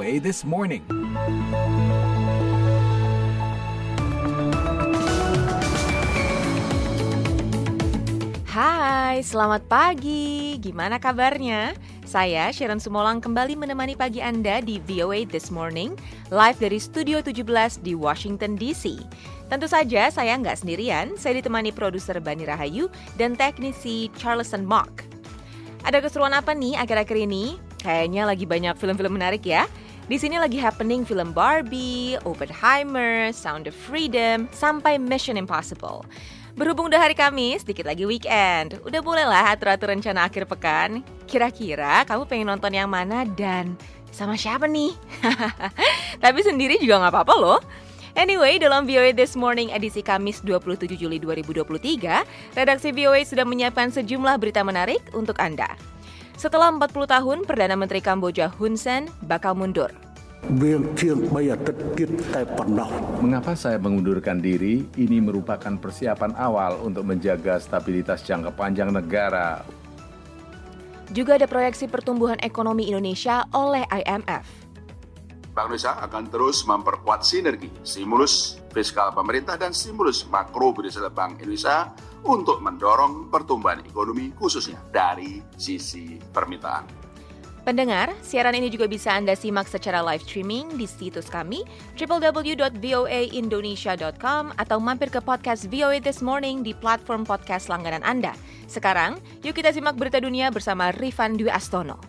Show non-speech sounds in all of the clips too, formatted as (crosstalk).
VOA This Morning. Hai, selamat pagi. Gimana kabarnya? Saya Sharon Sumolang kembali menemani pagi Anda di VOA This Morning, live dari Studio 17 di Washington DC. Tentu saja saya nggak sendirian, saya ditemani produser Bani Rahayu dan teknisi Charleston Mock. Ada keseruan apa nih akhir-akhir ini? Kayaknya lagi banyak film-film menarik ya. Di sini lagi happening film Barbie, Oppenheimer, Sound of Freedom, sampai Mission Impossible. Berhubung udah hari Kamis, sedikit lagi weekend. Udah boleh lah atur-atur rencana akhir pekan. Kira-kira kamu pengen nonton yang mana dan sama siapa nih? (laughs) Tapi sendiri juga nggak apa-apa loh. Anyway, dalam VOA This Morning edisi Kamis 27 Juli 2023, redaksi VOA sudah menyiapkan sejumlah berita menarik untuk Anda. Setelah 40 tahun, Perdana Menteri Kamboja Hun Sen bakal mundur. Mengapa saya mengundurkan diri? Ini merupakan persiapan awal untuk menjaga stabilitas jangka panjang negara. Juga ada proyeksi pertumbuhan ekonomi Indonesia oleh IMF. Bank Indonesia akan terus memperkuat sinergi stimulus fiskal pemerintah dan stimulus makro berdasarkan Bank Indonesia untuk mendorong pertumbuhan ekonomi khususnya dari sisi permintaan. Pendengar, siaran ini juga bisa Anda simak secara live streaming di situs kami www.voaindonesia.com atau mampir ke podcast VOA This Morning di platform podcast langganan Anda. Sekarang, yuk kita simak berita dunia bersama Rifan Dwi Astono.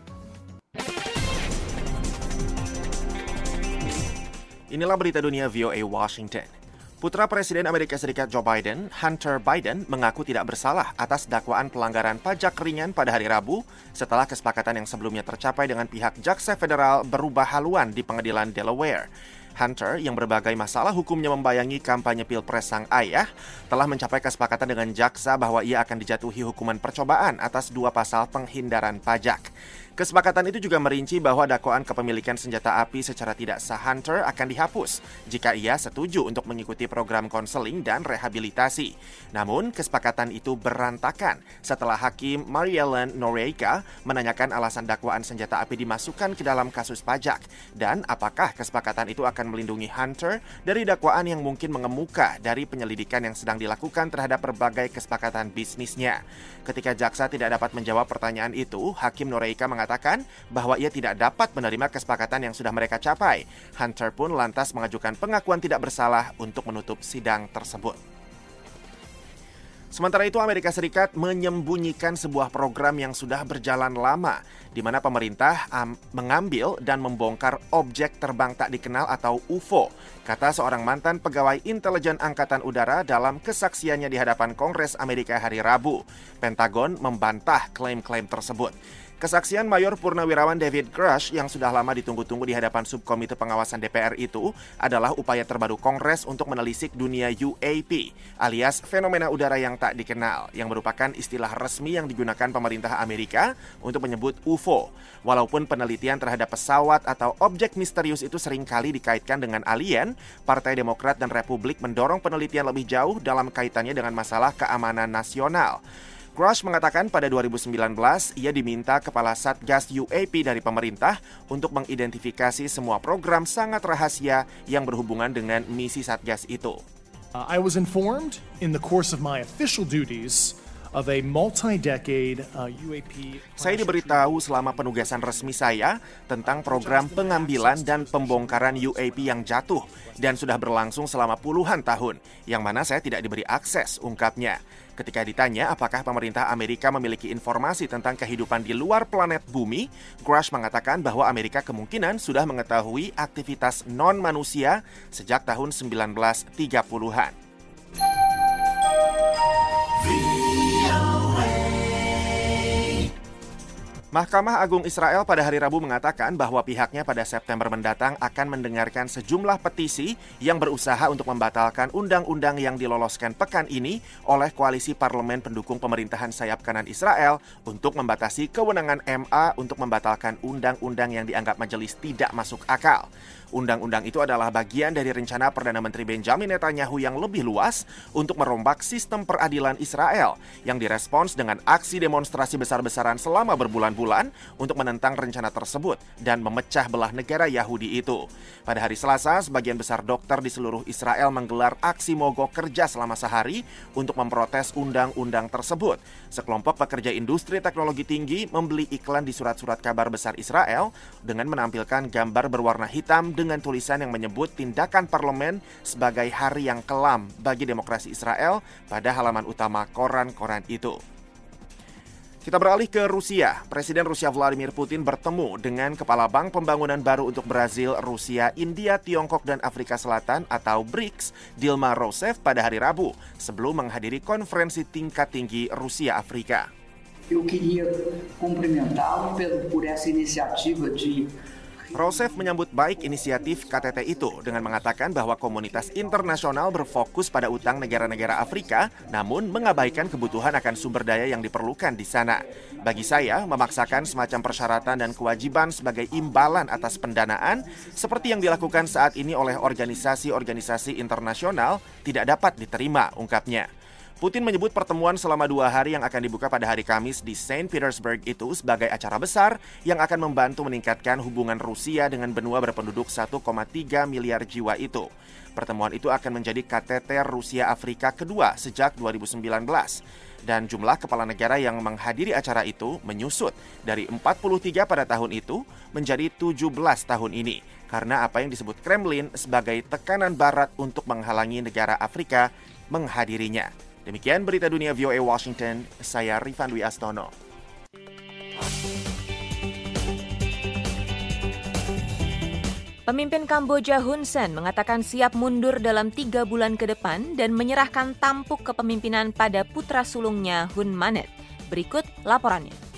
Inilah berita dunia VOA Washington. Putra Presiden Amerika Serikat Joe Biden, Hunter Biden, mengaku tidak bersalah atas dakwaan pelanggaran pajak ringan pada hari Rabu setelah kesepakatan yang sebelumnya tercapai dengan pihak jaksa federal berubah haluan di pengadilan Delaware. Hunter, yang berbagai masalah hukumnya membayangi kampanye pilpres sang ayah, telah mencapai kesepakatan dengan jaksa bahwa ia akan dijatuhi hukuman percobaan atas dua pasal penghindaran pajak. Kesepakatan itu juga merinci bahwa dakwaan kepemilikan senjata api secara tidak sah Hunter akan dihapus jika ia setuju untuk mengikuti program konseling dan rehabilitasi. Namun, kesepakatan itu berantakan setelah Hakim Mariellen Noreika menanyakan alasan dakwaan senjata api dimasukkan ke dalam kasus pajak dan apakah kesepakatan itu akan melindungi Hunter dari dakwaan yang mungkin mengemuka dari penyelidikan yang sedang dilakukan terhadap berbagai kesepakatan bisnisnya. Ketika jaksa tidak dapat menjawab pertanyaan itu, Hakim Noreika mengatakan bahwa ia tidak dapat menerima kesepakatan yang sudah mereka capai. Hunter pun lantas mengajukan pengakuan tidak bersalah untuk menutup sidang tersebut. Sementara itu Amerika Serikat menyembunyikan sebuah program yang sudah berjalan lama di mana pemerintah mengambil dan membongkar objek terbang tak dikenal atau UFO, kata seorang mantan pegawai intelijen angkatan udara dalam kesaksiannya di hadapan Kongres Amerika hari Rabu. Pentagon membantah klaim-klaim tersebut. Kesaksian Mayor Purnawirawan David Grush yang sudah lama ditunggu-tunggu di hadapan subkomite pengawasan DPR itu adalah upaya terbaru Kongres untuk menelisik dunia UAP alias fenomena udara yang tak dikenal yang merupakan istilah resmi yang digunakan pemerintah Amerika untuk menyebut UFO. Walaupun penelitian terhadap pesawat atau objek misterius itu sering kali dikaitkan dengan alien, Partai Demokrat dan Republik mendorong penelitian lebih jauh dalam kaitannya dengan masalah keamanan nasional. Crush mengatakan pada 2019 ia diminta kepala Satgas UAP dari pemerintah untuk mengidentifikasi semua program sangat rahasia yang berhubungan dengan misi Satgas itu. Uh, I was informed in the course of my official duties of a multi-decade uh, UAP. Saya diberitahu selama penugasan resmi saya tentang program pengambilan dan pembongkaran UAP yang jatuh dan sudah berlangsung selama puluhan tahun, yang mana saya tidak diberi akses, ungkapnya. Ketika ditanya apakah pemerintah Amerika memiliki informasi tentang kehidupan di luar planet bumi, Grush mengatakan bahwa Amerika kemungkinan sudah mengetahui aktivitas non-manusia sejak tahun 1930-an. Mahkamah Agung Israel pada hari Rabu mengatakan bahwa pihaknya pada September mendatang akan mendengarkan sejumlah petisi yang berusaha untuk membatalkan undang-undang yang diloloskan pekan ini oleh koalisi parlemen pendukung pemerintahan sayap kanan Israel untuk membatasi kewenangan MA untuk membatalkan undang-undang yang dianggap majelis tidak masuk akal. Undang-undang itu adalah bagian dari rencana Perdana Menteri Benjamin Netanyahu yang lebih luas untuk merombak sistem peradilan Israel yang direspons dengan aksi demonstrasi besar-besaran selama berbulan-bulan bulan untuk menentang rencana tersebut dan memecah belah negara Yahudi itu. Pada hari Selasa, sebagian besar dokter di seluruh Israel menggelar aksi mogok kerja selama sehari untuk memprotes undang-undang tersebut. Sekelompok pekerja industri teknologi tinggi membeli iklan di surat-surat kabar besar Israel dengan menampilkan gambar berwarna hitam dengan tulisan yang menyebut tindakan parlemen sebagai hari yang kelam bagi demokrasi Israel pada halaman utama koran-koran itu. Kita beralih ke Rusia. Presiden Rusia Vladimir Putin bertemu dengan Kepala Bank Pembangunan Baru untuk Brazil, Rusia, India, Tiongkok, dan Afrika Selatan atau BRICS, Dilma Rousseff pada hari Rabu sebelum menghadiri konferensi tingkat tinggi Rusia-Afrika. Eu queria cumprimentá-lo por essa Rousseff menyambut baik inisiatif KTT itu dengan mengatakan bahwa komunitas internasional berfokus pada utang negara-negara Afrika, namun mengabaikan kebutuhan akan sumber daya yang diperlukan di sana. Bagi saya, memaksakan semacam persyaratan dan kewajiban sebagai imbalan atas pendanaan, seperti yang dilakukan saat ini oleh organisasi-organisasi internasional, tidak dapat diterima, ungkapnya. Putin menyebut pertemuan selama dua hari yang akan dibuka pada hari Kamis di Saint Petersburg itu sebagai acara besar yang akan membantu meningkatkan hubungan Rusia dengan benua berpenduduk 1,3 miliar jiwa itu. Pertemuan itu akan menjadi KTT Rusia Afrika kedua sejak 2019 dan jumlah kepala negara yang menghadiri acara itu menyusut dari 43 pada tahun itu menjadi 17 tahun ini karena apa yang disebut Kremlin sebagai tekanan barat untuk menghalangi negara Afrika menghadirinya. Demikian berita dunia VOA Washington, saya Rifan Dwi Astono. Pemimpin Kamboja Hun Sen mengatakan siap mundur dalam tiga bulan ke depan dan menyerahkan tampuk kepemimpinan pada putra sulungnya Hun Manet. Berikut laporannya.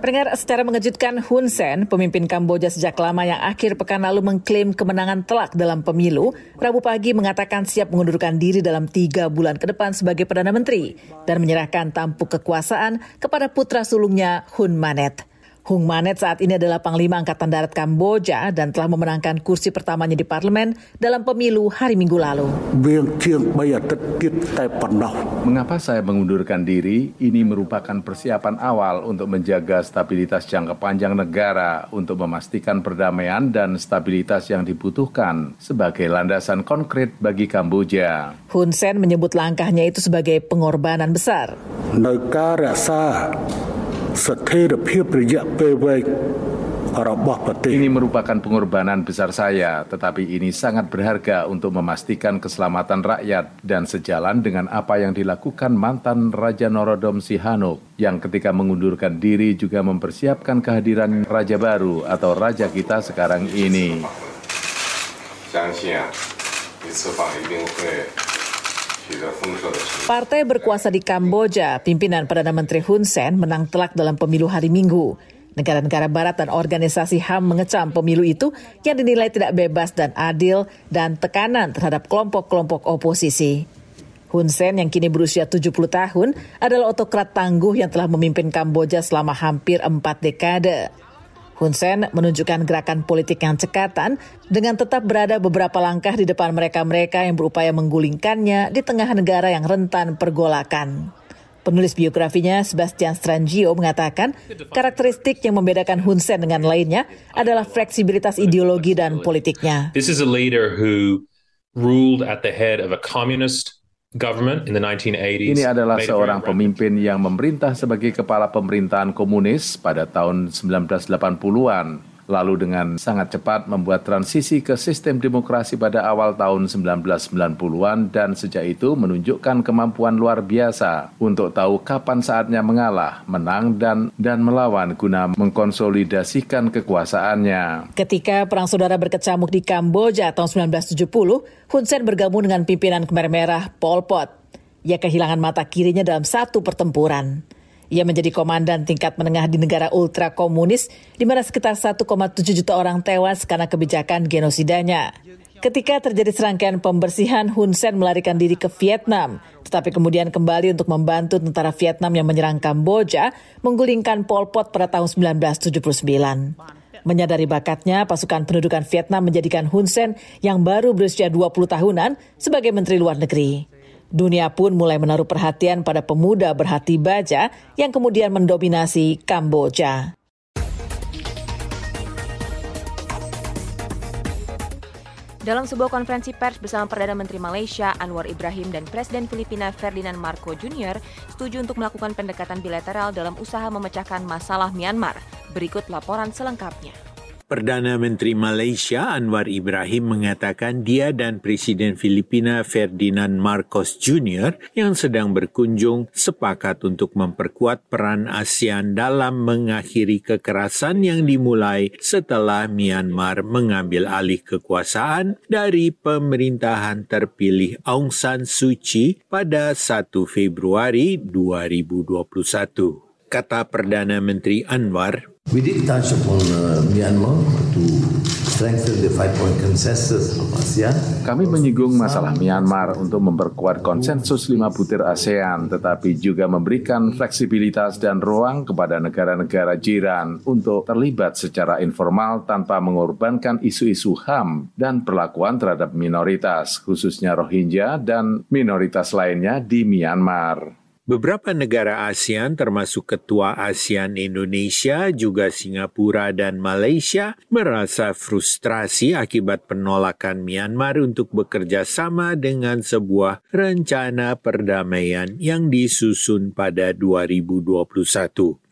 Pendengar secara mengejutkan Hun Sen, pemimpin Kamboja sejak lama yang akhir pekan lalu mengklaim kemenangan telak dalam pemilu, Rabu pagi mengatakan siap mengundurkan diri dalam tiga bulan ke depan sebagai Perdana Menteri dan menyerahkan tampuk kekuasaan kepada putra sulungnya Hun Manet. Hung Manet saat ini adalah Panglima Angkatan Darat Kamboja dan telah memenangkan kursi pertamanya di parlemen dalam pemilu hari Minggu lalu. Mengapa saya mengundurkan diri? Ini merupakan persiapan awal untuk menjaga stabilitas jangka panjang negara untuk memastikan perdamaian dan stabilitas yang dibutuhkan sebagai landasan konkret bagi Kamboja. Hun Sen menyebut langkahnya itu sebagai pengorbanan besar. Negara ini merupakan pengorbanan besar saya, tetapi ini sangat berharga untuk memastikan keselamatan rakyat dan sejalan dengan apa yang dilakukan mantan Raja Norodom Sihanouk yang ketika mengundurkan diri juga mempersiapkan kehadiran Raja baru atau Raja kita sekarang ini. 相信啊，一次访一定会 Partai berkuasa di Kamboja, pimpinan Perdana Menteri Hun Sen menang telak dalam pemilu hari Minggu. Negara-negara barat dan organisasi HAM mengecam pemilu itu yang dinilai tidak bebas dan adil dan tekanan terhadap kelompok-kelompok oposisi. Hun Sen yang kini berusia 70 tahun adalah otokrat tangguh yang telah memimpin Kamboja selama hampir empat dekade. Hun Sen menunjukkan gerakan politik yang cekatan dengan tetap berada beberapa langkah di depan mereka-mereka yang berupaya menggulingkannya di tengah negara yang rentan pergolakan. Penulis biografinya Sebastian Strangio mengatakan karakteristik yang membedakan Hun Sen dengan lainnya adalah fleksibilitas ideologi dan politiknya. This is a leader who ruled at the head of a communist ini adalah seorang pemimpin yang memerintah sebagai kepala pemerintahan komunis pada tahun 1980-an lalu dengan sangat cepat membuat transisi ke sistem demokrasi pada awal tahun 1990-an dan sejak itu menunjukkan kemampuan luar biasa untuk tahu kapan saatnya mengalah, menang dan dan melawan guna mengkonsolidasikan kekuasaannya. Ketika perang saudara berkecamuk di Kamboja tahun 1970, Hun Sen bergabung dengan pimpinan Khmer Merah Pol Pot. Ia kehilangan mata kirinya dalam satu pertempuran. Ia menjadi komandan tingkat menengah di negara ultra komunis di mana sekitar 1,7 juta orang tewas karena kebijakan genosidanya. Ketika terjadi serangkaian pembersihan, Hun Sen melarikan diri ke Vietnam, tetapi kemudian kembali untuk membantu tentara Vietnam yang menyerang Kamboja, menggulingkan Pol Pot pada tahun 1979. Menyadari bakatnya, pasukan pendudukan Vietnam menjadikan Hun Sen yang baru berusia 20 tahunan sebagai Menteri Luar Negeri. Dunia pun mulai menaruh perhatian pada pemuda berhati baja yang kemudian mendominasi Kamboja. Dalam sebuah konferensi pers bersama Perdana Menteri Malaysia Anwar Ibrahim dan Presiden Filipina Ferdinand Marco Jr. setuju untuk melakukan pendekatan bilateral dalam usaha memecahkan masalah Myanmar. Berikut laporan selengkapnya. Perdana Menteri Malaysia Anwar Ibrahim mengatakan dia dan Presiden Filipina Ferdinand Marcos Jr. yang sedang berkunjung sepakat untuk memperkuat peran ASEAN dalam mengakhiri kekerasan yang dimulai setelah Myanmar mengambil alih kekuasaan dari pemerintahan terpilih Aung San Suu Kyi pada 1 Februari 2021. Kata Perdana Menteri Anwar, We did touch upon uh, Myanmar to strengthen the five-point consensus of ASEAN. Kami menyinggung masalah Myanmar untuk memperkuat konsensus lima butir ASEAN, tetapi juga memberikan fleksibilitas dan ruang kepada negara-negara jiran untuk terlibat secara informal tanpa mengorbankan isu-isu HAM dan perlakuan terhadap minoritas, khususnya Rohingya dan minoritas lainnya di Myanmar. Beberapa negara ASEAN termasuk Ketua ASEAN Indonesia juga Singapura dan Malaysia merasa frustrasi akibat penolakan Myanmar untuk bekerja sama dengan sebuah rencana perdamaian yang disusun pada 2021.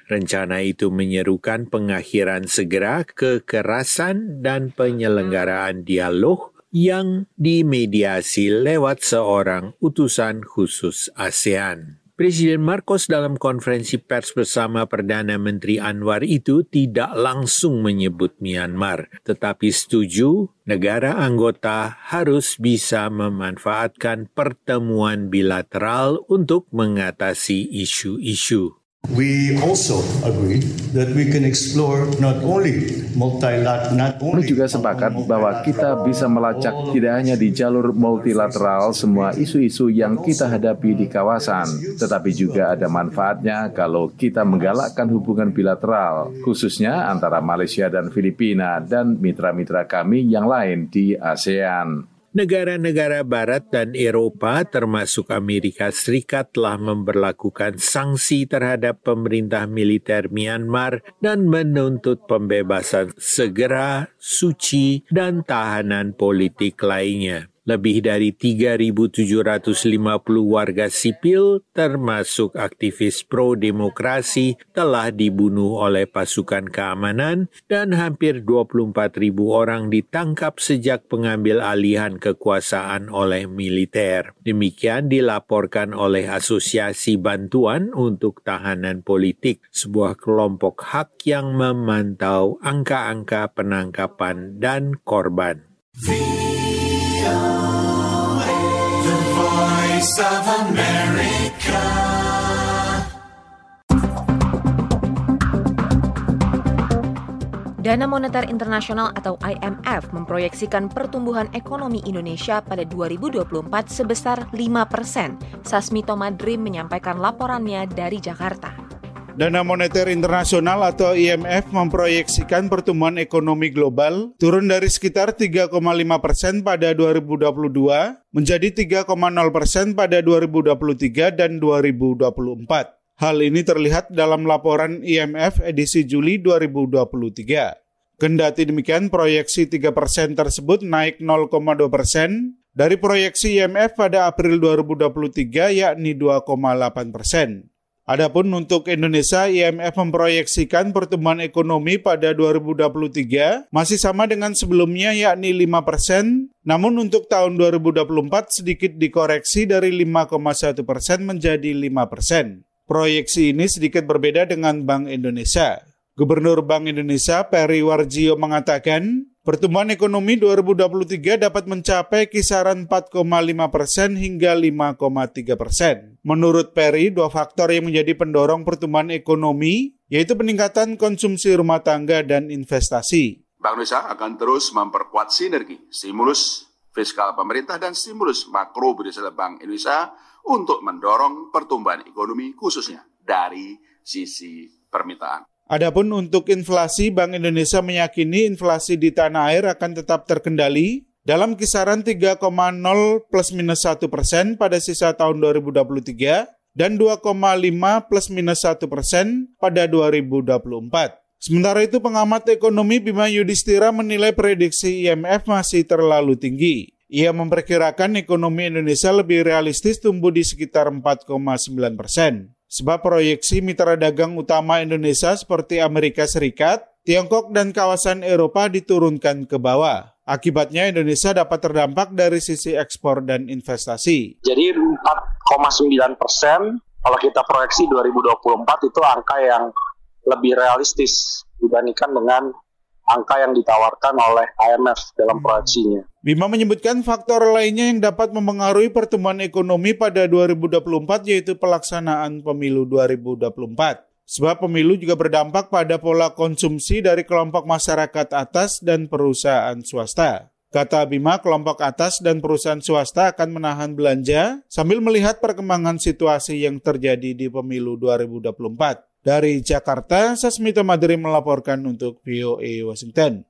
Rencana itu menyerukan pengakhiran segera kekerasan dan penyelenggaraan dialog yang dimediasi lewat seorang utusan khusus ASEAN. Presiden Marcos dalam konferensi pers bersama Perdana Menteri Anwar itu tidak langsung menyebut Myanmar, tetapi setuju negara anggota harus bisa memanfaatkan pertemuan bilateral untuk mengatasi isu-isu. We also agree that we can explore not only multilateral not only Kami juga sepakat bahwa kita bisa melacak tidak hanya di jalur multilateral semua isu-isu yang kita hadapi di kawasan, tetapi juga ada manfaatnya kalau kita menggalakkan hubungan bilateral, khususnya antara Malaysia dan Filipina dan mitra-mitra kami yang lain di ASEAN. Negara-negara Barat dan Eropa, termasuk Amerika Serikat, telah memperlakukan sanksi terhadap pemerintah militer Myanmar dan menuntut pembebasan segera, suci, dan tahanan politik lainnya. Lebih dari 3.750 warga sipil, termasuk aktivis pro-demokrasi, telah dibunuh oleh pasukan keamanan dan hampir 24.000 orang ditangkap sejak pengambil alihan kekuasaan oleh militer. Demikian dilaporkan oleh Asosiasi Bantuan untuk Tahanan Politik, sebuah kelompok hak yang memantau angka-angka penangkapan dan korban. Dana Moneter Internasional atau IMF memproyeksikan pertumbuhan ekonomi Indonesia pada 2024 sebesar 5 persen. Sasmito Madrim menyampaikan laporannya dari Jakarta. Dana Moneter Internasional atau IMF memproyeksikan pertumbuhan ekonomi global turun dari sekitar 3,5 persen pada 2022 menjadi 3,0 persen pada 2023 dan 2024. Hal ini terlihat dalam laporan IMF edisi Juli 2023. Kendati demikian, proyeksi 3 persen tersebut naik 0,2 persen dari proyeksi IMF pada April 2023 yakni 2,8 persen. Adapun untuk Indonesia, IMF memproyeksikan pertumbuhan ekonomi pada 2023 masih sama dengan sebelumnya yakni 5 persen, namun untuk tahun 2024 sedikit dikoreksi dari 5,1 persen menjadi 5 persen. Proyeksi ini sedikit berbeda dengan Bank Indonesia. Gubernur Bank Indonesia Peri Warjio mengatakan, Pertumbuhan ekonomi 2023 dapat mencapai kisaran 4,5 persen hingga 5,3 persen. Menurut Perry, dua faktor yang menjadi pendorong pertumbuhan ekonomi yaitu peningkatan konsumsi rumah tangga dan investasi. Bank Indonesia akan terus memperkuat sinergi, stimulus fiskal pemerintah dan stimulus makro berdasarkan Bank Indonesia untuk mendorong pertumbuhan ekonomi khususnya dari sisi permintaan. Adapun untuk inflasi, Bank Indonesia meyakini inflasi di tanah air akan tetap terkendali dalam kisaran 3,0 plus minus 1 persen pada sisa tahun 2023 dan 2,5 plus minus 1 persen pada 2024. Sementara itu pengamat ekonomi Bima Yudhistira menilai prediksi IMF masih terlalu tinggi. Ia memperkirakan ekonomi Indonesia lebih realistis tumbuh di sekitar 4,9 persen. Sebab proyeksi mitra dagang utama Indonesia seperti Amerika Serikat, Tiongkok, dan kawasan Eropa diturunkan ke bawah. Akibatnya Indonesia dapat terdampak dari sisi ekspor dan investasi. Jadi 4,9 persen, kalau kita proyeksi 2024 itu angka yang lebih realistis dibandingkan dengan angka yang ditawarkan oleh IMF dalam proyeksinya. Bima menyebutkan faktor lainnya yang dapat mempengaruhi pertumbuhan ekonomi pada 2024 yaitu pelaksanaan pemilu 2024. Sebab pemilu juga berdampak pada pola konsumsi dari kelompok masyarakat atas dan perusahaan swasta. Kata Bima, kelompok atas dan perusahaan swasta akan menahan belanja sambil melihat perkembangan situasi yang terjadi di pemilu 2024. Dari Jakarta, Sasmita Madri melaporkan untuk VOA Washington.